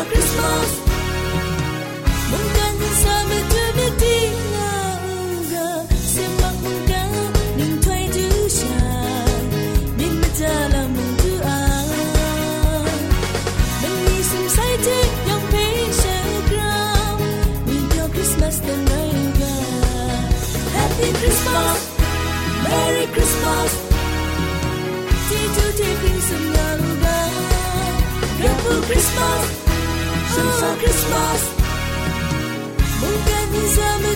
Christmas. for Christmas. Organiser me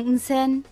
Insen.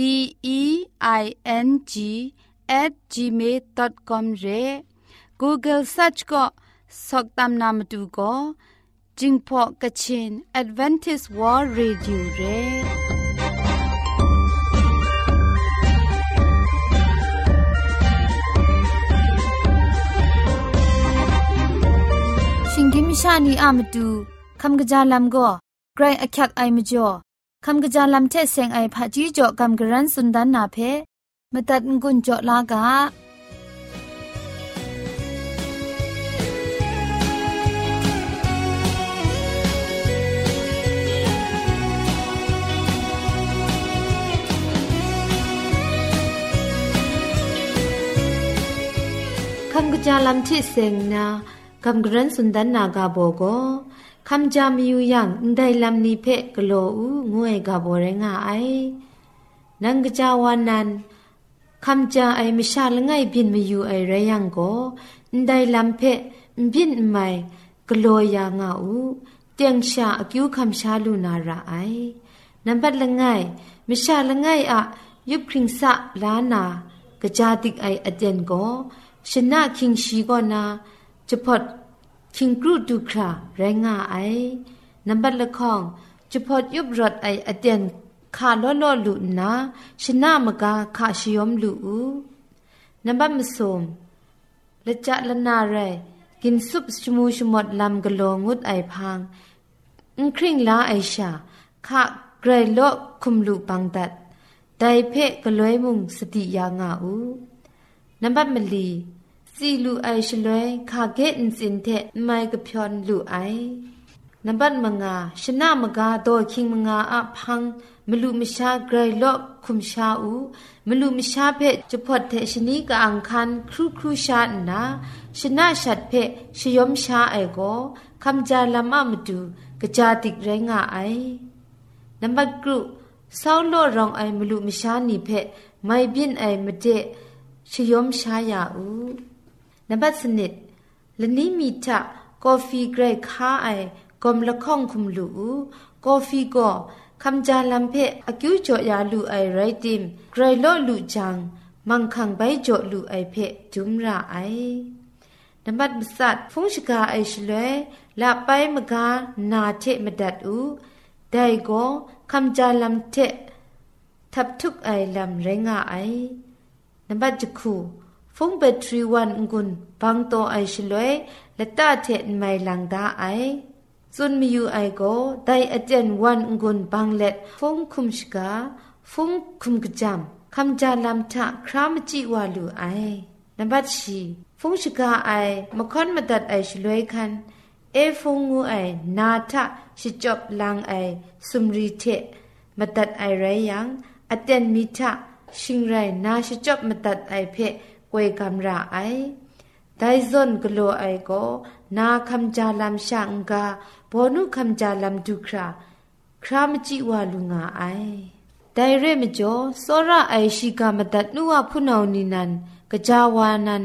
D E I N G at gmail.com ရဲ Google search ก็สกตามนามดูก็จิงพอกะชิน Advantage World Radio เรชิงกิมชานีอามดู คำกระจายลำเทเซงไอผาจีจ่กคำกระรันสุนดานนาเพมตัดงุนจ่อลากาคำกระจายลำเทเซงนากำกรันสุนดานนากาโบโก คำจามีอยู่ยังได้ลำนี้เพะกโลอูงวยกาโบเรงาไอนังกะจาวันนั้นคำจาไอมิชาลงไงบินมาอยู่ไอไรยังโกได้ลำเพะบินไม่กโลยางาอูเตียงชาอกิวคำชาลูนาราไอนับบัดละไงมิชาละไงอะยุบคริงสะลานากะจาติกไออเดนโกชนะคิงชีก็นาจะพอด คิงกรูดูคราแรงงาไอนับบัดละข้องจะพอดยุบรถไออเดนขาล้อล้อลุนาชนะมกาขาชยอมลุอูนับบัดมสมละจะละนาเรกินซุปชมูชมดลำกะโลงุดไอพังอุคริงลาไอชาขาเกรโลคุมลุปังดัดไดเพะกะลวยมุงสติยางาอูนับบัดมลี စီလူအိုင်ရှလွဲခါကဲအင်စင်တဲ့မိုင်ကဖြွန်လူအိုင်နံပါတ်မငါရှနမကားတော့ခင်မငါအဖန်းမလူမရှာဂရိလော့ခုမရှာဦးမလူမရှာဖက်ချဖွတ်တဲ့ရှနီကအန်ခန်ခရုခရုရှာနာရှနရှတ်ဖက်ရှယုံရှာအိုင်ကိုคำจาลามะมดูกะจาติกไรงาไอนัมบัดกรุซาวโลรองไอมลุมชานีเพไม่บินไอมเดชยมชายาอู นบัดสนิดละนี้มีทะกาแฟเกรค้าไอกอมละข้องคุมลูกาแฟก็คำจาลัมเพอกิวจอยาลูไอไรติมไกรโลลูจัง มังคังใบจอลูไอเพจุมระไอนับบัดมสัดฟงชกาไอชลวยละไปมกานาเทมดัดอูได้ก็คำจาลัมเททับทุกไอลำไรงาไอนับบัดจคู ฟงเบทรีวันกุนบังโตไอชิลวยและตาเทนไมลังดาไอซุนมีอยู่ไอโกไดอาจารย์วันกุนบังเล็ดฟงคุมชกาฟงคุมกจามคำจาลำทะครามจิวาลูไอนับัดชีฟงชกาไอมะคอนมาตัดไอชิลวยคันเอฟงงูไอนาทะชิจบลังไอสุมรีเทมาตัดไอไรยังอาจนมิทะชิงไรนาชิจบมาตัดไอเพะ กวยกำราไอไดซอนกโลไอโกนาคำจาลำช่างกาบอนุคำจาลำดุครา ครามจิวาลุงาไอไดเรมจ่อสระไอชิกามตัดนัวพุนาวนินันกจาวานัน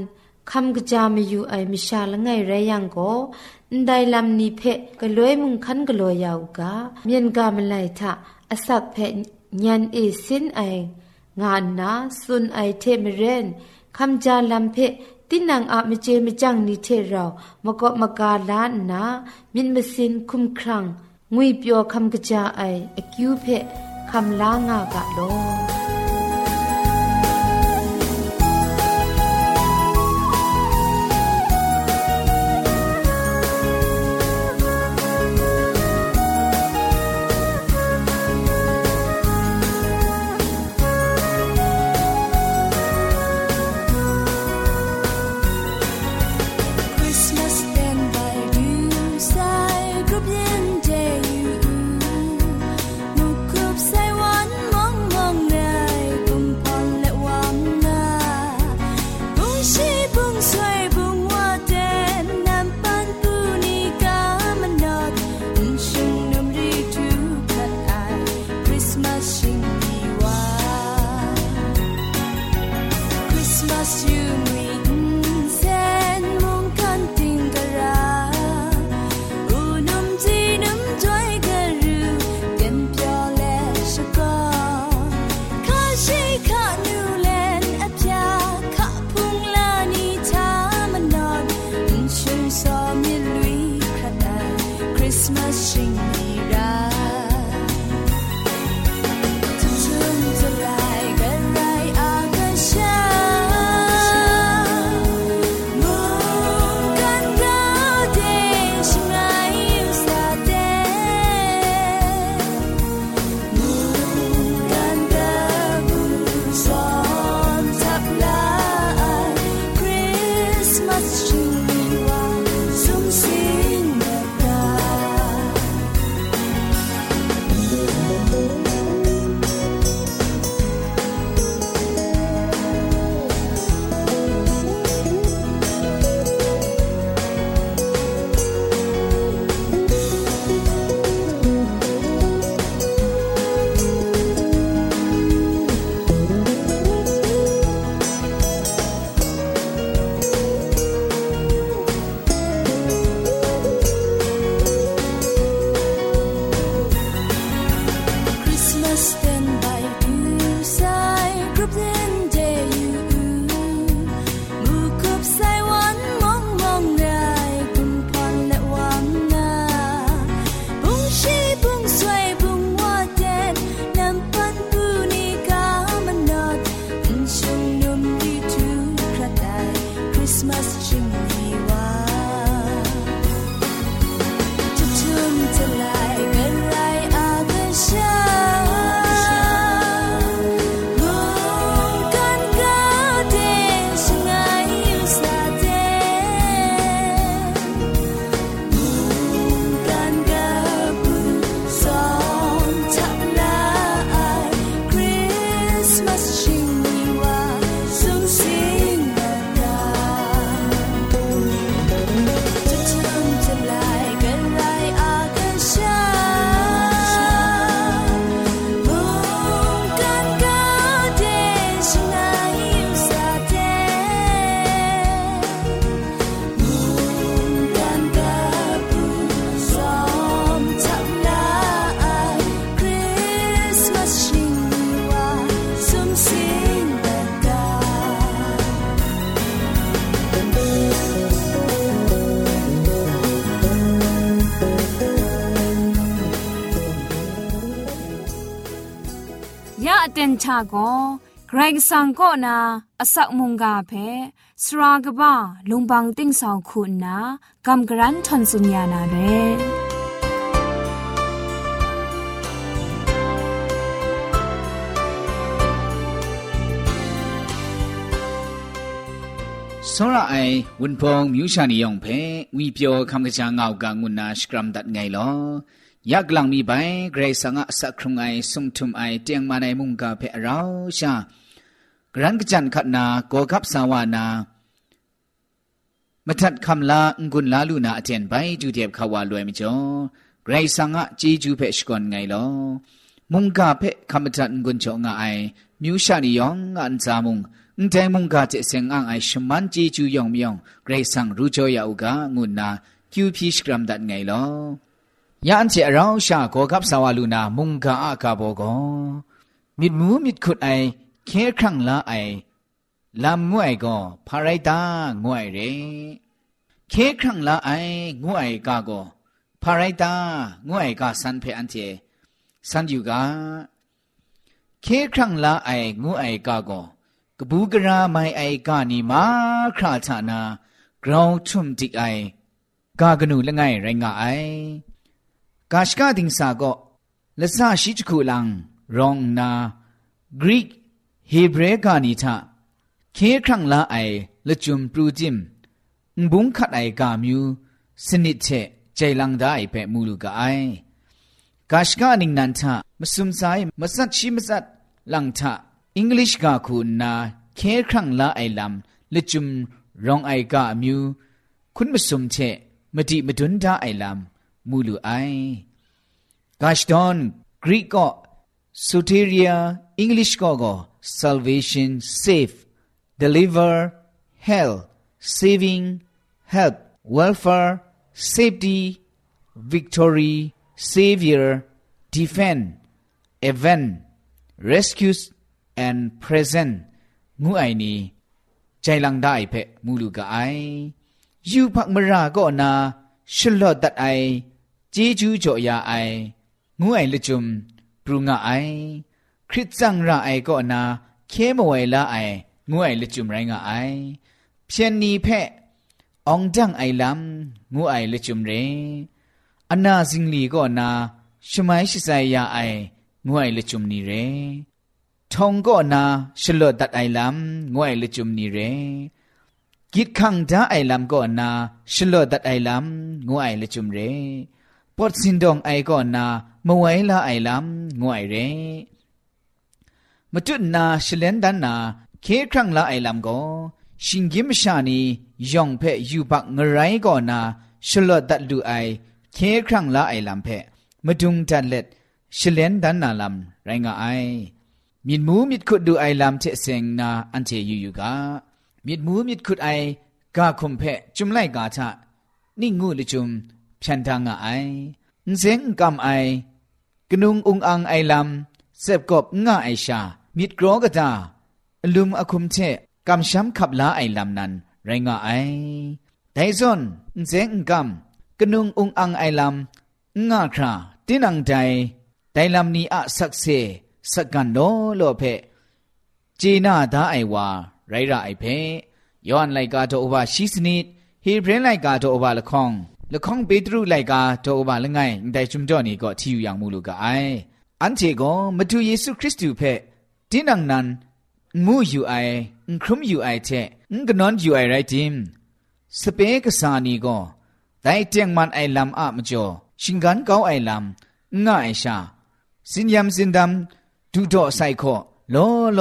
คำกจามอยู่ไอมิชาละไงไรยังโกไดลำนี้เพกลวยมุงคันกลัวยาวกาเมียนกามไลทะอสักเพญันเอสินไองานนาสุนไอเทมเรน คำจาลัมเพตินังอาเมเจมจังนิเทเรามกมกาลานนามินมสินคุมครังงุยเปียวคำกะจาไออคิวเพคำลางากะโล ชาโกไกรสังก็นาอสักมุงกาเพสรากบ้าลุงบังติ้งสองคุณนากำกรันทนสุญญานาเรစောရအိုင်ဝန်ဖုံမြူရှာနေယောင်ဖဲဝီပြောခမ်ကချာငောက်ကငုနာစကရမ်ဒတ်ငိုင်လော ยากลังมีใบเกรงสังะสักครุงไอสุงทุมไอเตียงมาในมุงกาเพเราชากรันกจันขนาโกกับสาวานามทัดคำลาองุนลาลูนาเจนใบจูเดียบขาวาลวยมิจอเกรงสังะจีจูเพชกอนไงลอมุงกาเพคำทันกุนโจงไอมิวชานิยองอันจามุงอุนงใจมุงกาเจเซงอังไอชมันจีจูยองมิยองเกรงสังรู้จอยาอุกางุนนาคิวพีชกรัมดัดไงลอ ยันเจเราชาโกกับสาวลูนามุงกาอากาโบกมิดมูมิดขุดไอเคครั้งละไอลำงวยก็พาไรตางวยเรเคครั้งละไองวยกาก็พาไรตางวยกาสันเพอันเจสันอยู่กาเคครั้งละไองวยกาก็กบูกราไม่ไอกานีมาคราชานากราวทุ่มติไอกากนูละไงไรงาไอ กาชกาดิงสาก็ละซาชิจคูลังรองนากรีกฮีเบรกานิทาเคครั้งละไอละจุมปรูจิมบุงขัดไอกามิวสนิทเชใจลังได้เปมูลูกไอกาชกาดิงนันทามสุมไซมสัดชิมสัดลังทาอังกฤษกาคูนาเคครั้งละไอลำละจุมรองไอกามิวคุณมสุมเชมติมดุนดาไอลำ มูลูไอกาชดอนกรีกก็ soteria english ก็ก็ salvation save deliver help saving help welfare safety victory savior defend event rescues and present งูไอนี้ใจลังได้เพะมูลูกไอยูพักมราก็นาชลอดตัดไอ จีจูจ่อยาไองูไอละจุมปรุงไอคริสจังระไอก็นาเคมวยละไองูไอละจุมไรงไอเพียนนีแพะองจังไอลำงูไอละจุมเรอนาซิงลีก็นาชมัยชิไซยาไองูไอละจุมนีเรทองก็นาชลอดัดไอลำงูไอละจุมนีเรกิดขังดาไอลำก็นาชลอดัดไอลำงูไอละจุมเร ปอดสินดองไอก็นามวยละไอลำงวยเรมจุดนาชเลนดันนาเคครั้งละไอลำก็ชิงกิมชานียองเพยูบักงไรก็นาชลอดัดดูไอเคครั้งละไอลำเพมดุงจันเล็ดชเลนดันนาลำไรงาไอมิดมูมิดขุดดูไอลำเทเซงนาอันเจยูยูกามิดมูมิดขุดไอกาคุมเพจุมไลกาทะนี่งูลิจุม ฉันทางไอเสียงกำไอกนุงอุงอังไอลำเสบกบง่ายชา มิดกรอกตาลุมอคุมเชกำช้ำขับลาไอลำนั้น ไรงาไอไดซอนเสียงกำกนุงอุงอังไอลำง่าคราตินังใจไดลำนี้อะสักเสสกันโนโลเพจีน่าดาไอวา ไรระไอเพย้อนไลกาโตอบาชิสนิดฮีเพรนไลกาโตอบาละคอง ละคงเปตรุไลกาโตอบาละไงไดชุมจ่อนี่ก็ที่อยู่อย่างมูลูกาไออันเจก็มาดูเยซูคริสต์อยู่เพ่ดินังนั้นมูอยู่ไอครุมอยู่ไอเทกนอนอยู่ไอไรจิมสเปกสานีก็ไดเตียงมันไอลำอะมจ่อชิงกันเกาไอลำง่ายชาสินยำสินดำดูดอไซคอโลโล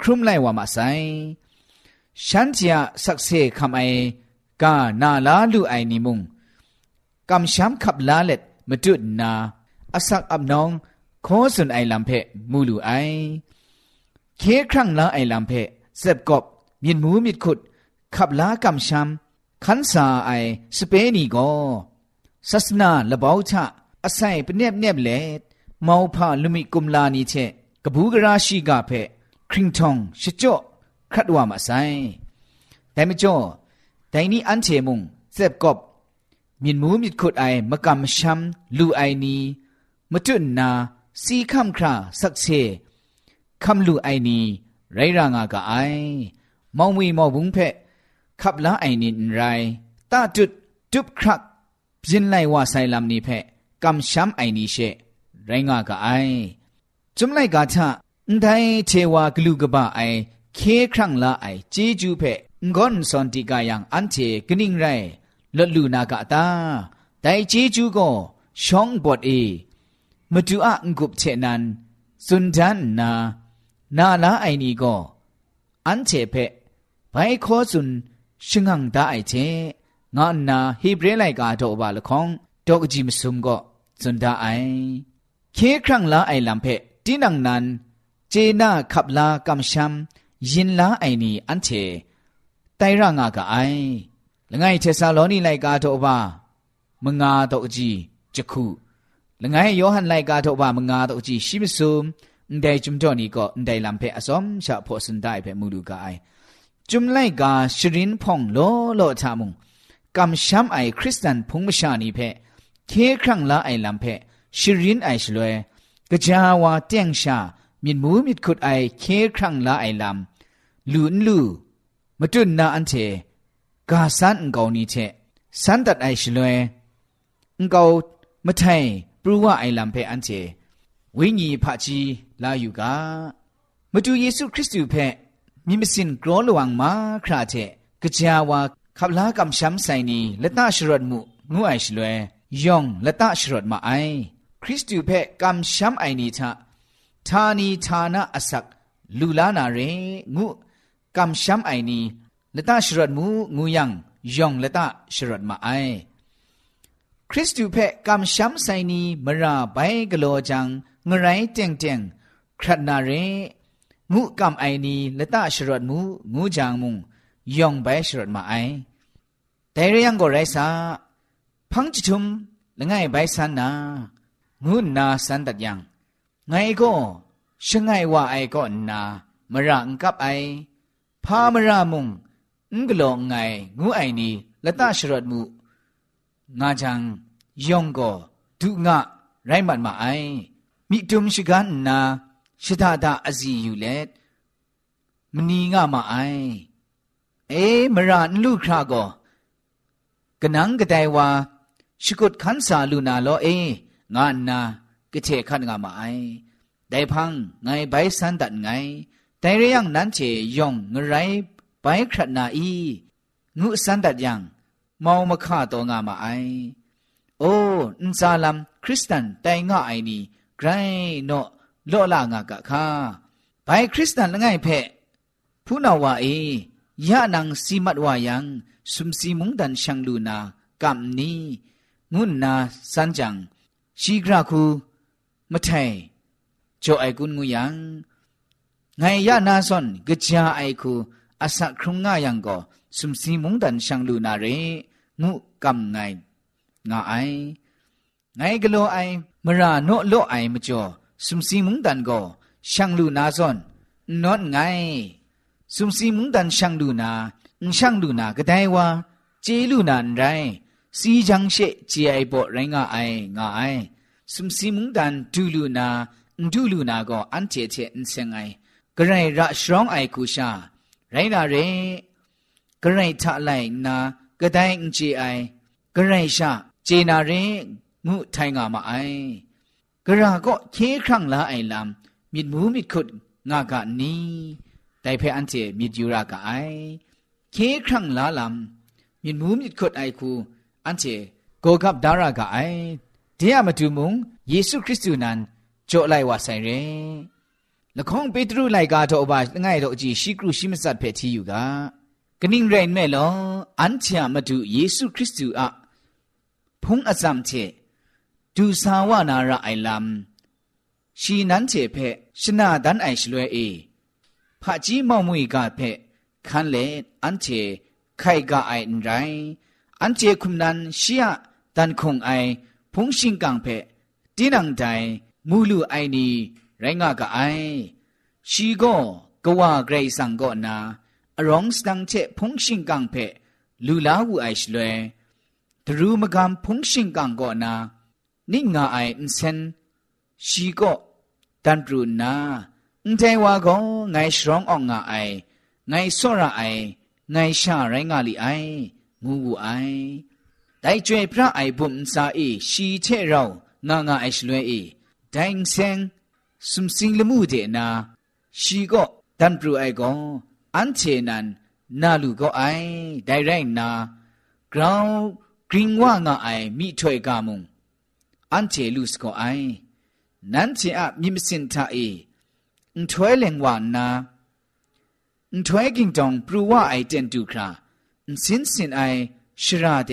ครุมไลว่ามาไซฉันเจียสักเซคำไอกานาลาลูไอนิมุง กำช้ำขับลาเล็ดมาจุดนาอสักอับน้องขอส่วนไอลำเพมูลูไอ เคครั้งลาไอลำเพเสบกบมีนหมูมีดขุด ขับลากำช้ำขันสาไอสเปนีก็ศาสนาละเบาชะอาศัยเป็นเนบเนบเล็ดเมาผาลุมิกุมลานีเชกบูกราชีกาเพคริงทองชจ่อครัดว่ามาไซแต่ไม่จ่อแต่นี้อันเชมุงเสบกบ มินมูมิดขุดไอมะกำช้ำลูไอนีมะจุนนาสีคำคราสักเชคำลูไอนีไรรางากะไอมองวีมอบุงเพขับละไอนินไรตาจุดจุบครักพินไลว่าไซลำนี้เพกำช้ำไอนีเชไรงากะไอจุมไลกาชะได้เทวากลูกบะไอเคครั้งละไอเจจูเพงอนสอนติกายังอันเทกนิ่งไร ลดลูนากะตาแต่เจจูก็ช่องบทเอมาดูอะงกุบเชนันสุนทันนานาลาไอนีก็อันเทเพไปขอสุนชิงังตาไอเชงานนาฮีบรไลกาโตบาลคองดอกจิมซุมก็สุนดาไอเคครั้งละไอลำเพตินังนันเจนาขับลากำชัมยินลาไอนีอันเทไตร่างากะไอ ละไงเทซาโลนีไลกาโตบามงาโตจีจักขุละไงโยฮันไลกาโตบามงาโตจีชิมซุมန်ဒဲจุมจ่อนี่ก็န်ဒဲลำเพอสอมชะพอสุนได้เพมูลูกาไอจุมไลกาชรินพ่องโลโลทามุงกำช้ำไอคริสตันพุงมชานีเพเคครั้งละไอลำเพชรินไอชลวยกะจาวาเตียงชามินมูมิดขุดไอเคครั้งละไอลำลูนลูมาจุนนาอันเท กาสันเกานี้เชสันตัดไอชลวยเกาไม่ใทปรูว่าไอลำเพออันเจวิญีพระจีลาอยู่กามาดูเยซูคริสต์เพมีมิสินกรอลวังมาคราเทกจาวาขับลากำช้ำใสนีและตาชรดมุงูไอชลวยยองและตาชรดมาไอ คริสต์เพกำช้ำไอนีทะทานีทานะอสักลูลานาเรงูกำช้ำไอนี ละตาชรดมูงูยังยองละตาชรดมาไอคริสตูเพกำช้ำไซนีมราไปกโลจังงไรเจงเจงครัดนาเรงูกำไอนีละตาชรดมูงูจางมุงยองไปชรดมาไอแต่เรื่องก็ไรซาพังจิตุมละไงไปสันนางูนาสันตัดยังไงก็ช่างไงว่าไอก็นามรังกับไอพามรามุง งกลองไงงูไอนีละตาชรดมูงาจังยองก็ดุงะไรมันมาไอมิตุมชิกันนาชิดาดาอซีอยู่เล็ดมนีงามาไอเอมรานลูกคราก็กนังกะไดว่าชิกุดขันสาลูนาโลเองานนากะเทขันงามาไอได้พัง ไงใบสันดัดไงแต่เรื่องนั้นเจยองงไรใบครัดนาอีงูสันดัดยังมองมาฆ่าตัวงามาไอ โอ้อินซาลัมคริสตันแต่งง่าไอนี่ไกรโนโลลางากะคาไปคริสตันละไงเพะผู้นาวาเอยะนังสีมัดวายังสุมสีมุงดันชังลูนากัมนีงุนนาสันจัง ชีกราคูมะไทโจไอกุนงูยังไงยะนาซอนกะจาไอคู อาศักครุงงายังก็สุมสีมุงดันชังลูนาเรงูกัมไงงาไอไงกะโลไอมราโนโลไอมจ่อสุมสีมุงดันก็ช่างลูนาซอนนอนไงสุมสีมุงดันช่างลูนาช่างลูนาก็ได้ว่าเจลูนานไรสีจังเชเจไอบ่ไรงาไองาไอสุมสีมุงดันดูลูนาดูลูนาก็อันเจเจอินเซงไอกระไรระชรองไอคูชา ไรนาเรกระไรทะไลนากระไดอินเจไอกระไรชาเจนาเรงุไทงามาไอกระก็เคครั้งละไอลำมิดมูมิดขุดงากะนี้แต่เพออันเจมิดยูรากะไอเคครั้งละลำมิดมูมิดขุดไอคูอันเจโกกับดารากะไอเดียมาดูมุงเยซูคริสต์นั้นโจไลว่าใส่เร ละข้องเปตรูไลกาโตอบาง่ายโตจีชิกรูชิมสัตเพทีอยู่กากนิ่งเรนแม่ลออันเชียมาดูเยซูคริสต์อะพุงอสัมเชดูสาวนาระไอลัมชีนั้นเชเพชนะดันไอชลวยเอพระจีมอมุยกาเพคันเลอันเชไข่กาไออันไรอันเจคุมนันเชียดันคงไอพุงชิงกังเพตีนังใจมูลูไอนี စတန်ချေဖုန်ရှင်ကန်ဖက်လူလာဝူအိုင်ရှလွဲဒရူမကမ်ဖုန်ရှင်ကန်ကိုနာนิ่งงาไออินเซนชีก็ดันปรูนา န်တဲဝါကောငိုင်ရှရောင်းအောင်ငါအိုင်ငိုင်စော့ရအိုင်ငိုင်ရှာရိုင်းငါလီအိုင်ငူငူအိုင်တိုင်ကျွေပြအိုင်ဘုံစာအေရှီချေရောငါငါအိုင်ရှလွဲအေဒိုင်ဆန် สุมสิงละมูเดนาชีก็ดันปรูไอก็อันเชนันนาลูก็ไอได้ไรนากราวกริงว่างไอมีถวยกามุงอันเชลูสก็ไอนั้นเชอะมีมสินทาเออุถวยเลงวานนาอุถวยกิงจองปรูว่าไอเจนดูคราอุสินสินไอชราเด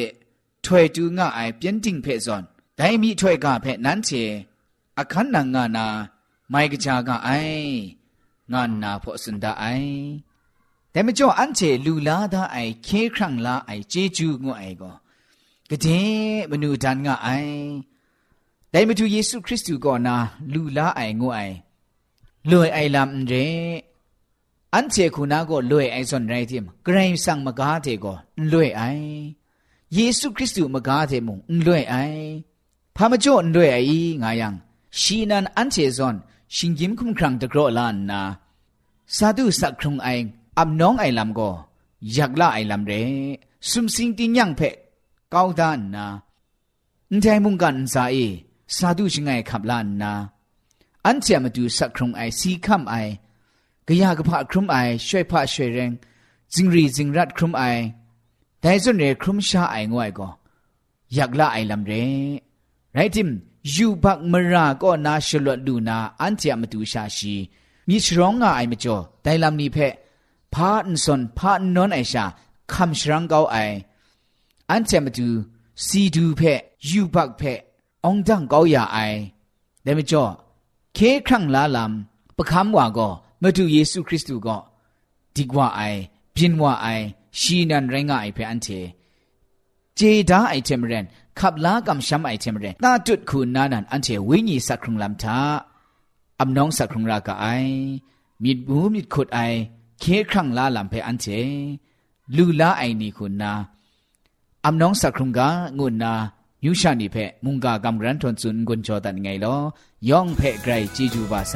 ถวยดูงไอเปียนติงเพซอนได้มีถวยกาเพนั้นเชအခန်းနာငါနာ mi thwe ka phe nan che akhan na nga na mai ga cha ga ai nga na pho sun da ai แต่ไม่จ่ออันเจลูลาดาไอเคครั้งลาไอเจจูงไอก็กะเดมนูดันงะไอแต่ไม่ถูเยซูคริสต์ก็นาลูลาไองไอลวยไอลำเรอันเจคุณาก็ลวยไอส่วนไรทิมกรสั่งมากาเทก็ลวยไอเยซูคริสต์มากาเทมุงลวยไอพามาจ่อลวยไองายัง ชีนันอันเจซอนชิงยิมคุมครั้งตะกรอลานนาสาธุสักครุงไออับน้องไอลำก็อยากละไอลำเรสุมสิงติยังเพะก้าวดานนาใจมุงกันสาเอสาธุชิงไอขับลานนาอันเจียมาดูสักครุงไอสีคำไอกะยากะพะครุมไอช่วยพะช่วยแรงจิงรีจิงรัดครุมไอแต่ส่วนเรครุมชาไองวยก็อยากละไอลำเรไรทิม ယူဘတ်မရာကောနာရှလတ်လူနာအန်တီယမတူရှာရှိမိရှရောင်းငါအိုင်မကျော်ဒိုင်လမ်နီဖက်ဖာအန်ဆွန်ဖာနွန်အိုင်ရှာခမ်ရှရန်ကောက်အိုင်အန်တီယမတူစီဒူဖက်ယူဘတ်ဖက်အောင်ဒန်ကောက်ရအိုင်ဒဲမကျော်ခေခန့်လာလမ်ပခမ်ဝါကောမတူယေရှုခရစ်တုကောဒီကွာအိုင်ပြင်းဝအိုင်ရှီနန်ရင်ငါအိုင်ဖက်အန်တီဂျေဒါအိုင်တမရန် ขับลากำช้ำไอเทมเรนตาจุดคุณนานันอันเทวิญญสักครุงลำทาอำน้องสักครุงรากไอมิดบูมิดขุดไอ เคครั้งลาลำเพอันเจลูลาไอนี่คุณนาอำน้องสักครุงกางุนนายูชานีเพมุงกากำรันทนซุนกุนจอตันไงลอย่องเพไกรจีจูบาไซ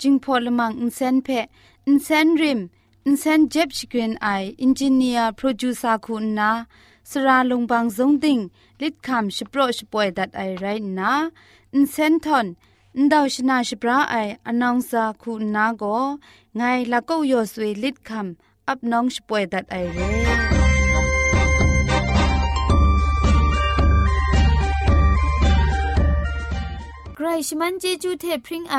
จิงพอลมังอินเซนเพอินเซนริมอินเซนเจ็บชกรีนไออินจิเนียร์โปรดิวซาคุณนาสราลงบางซงติงลิดคำชโปรชป่วยดัดไอไรนะอินเซนทอนอินดาวชนาชปราไออนองซาคุณนาโกไงละก็ยอสวยลิดคำอับน้องชป่วยดัดไอเรใครชมันเจจูเทพริงไอ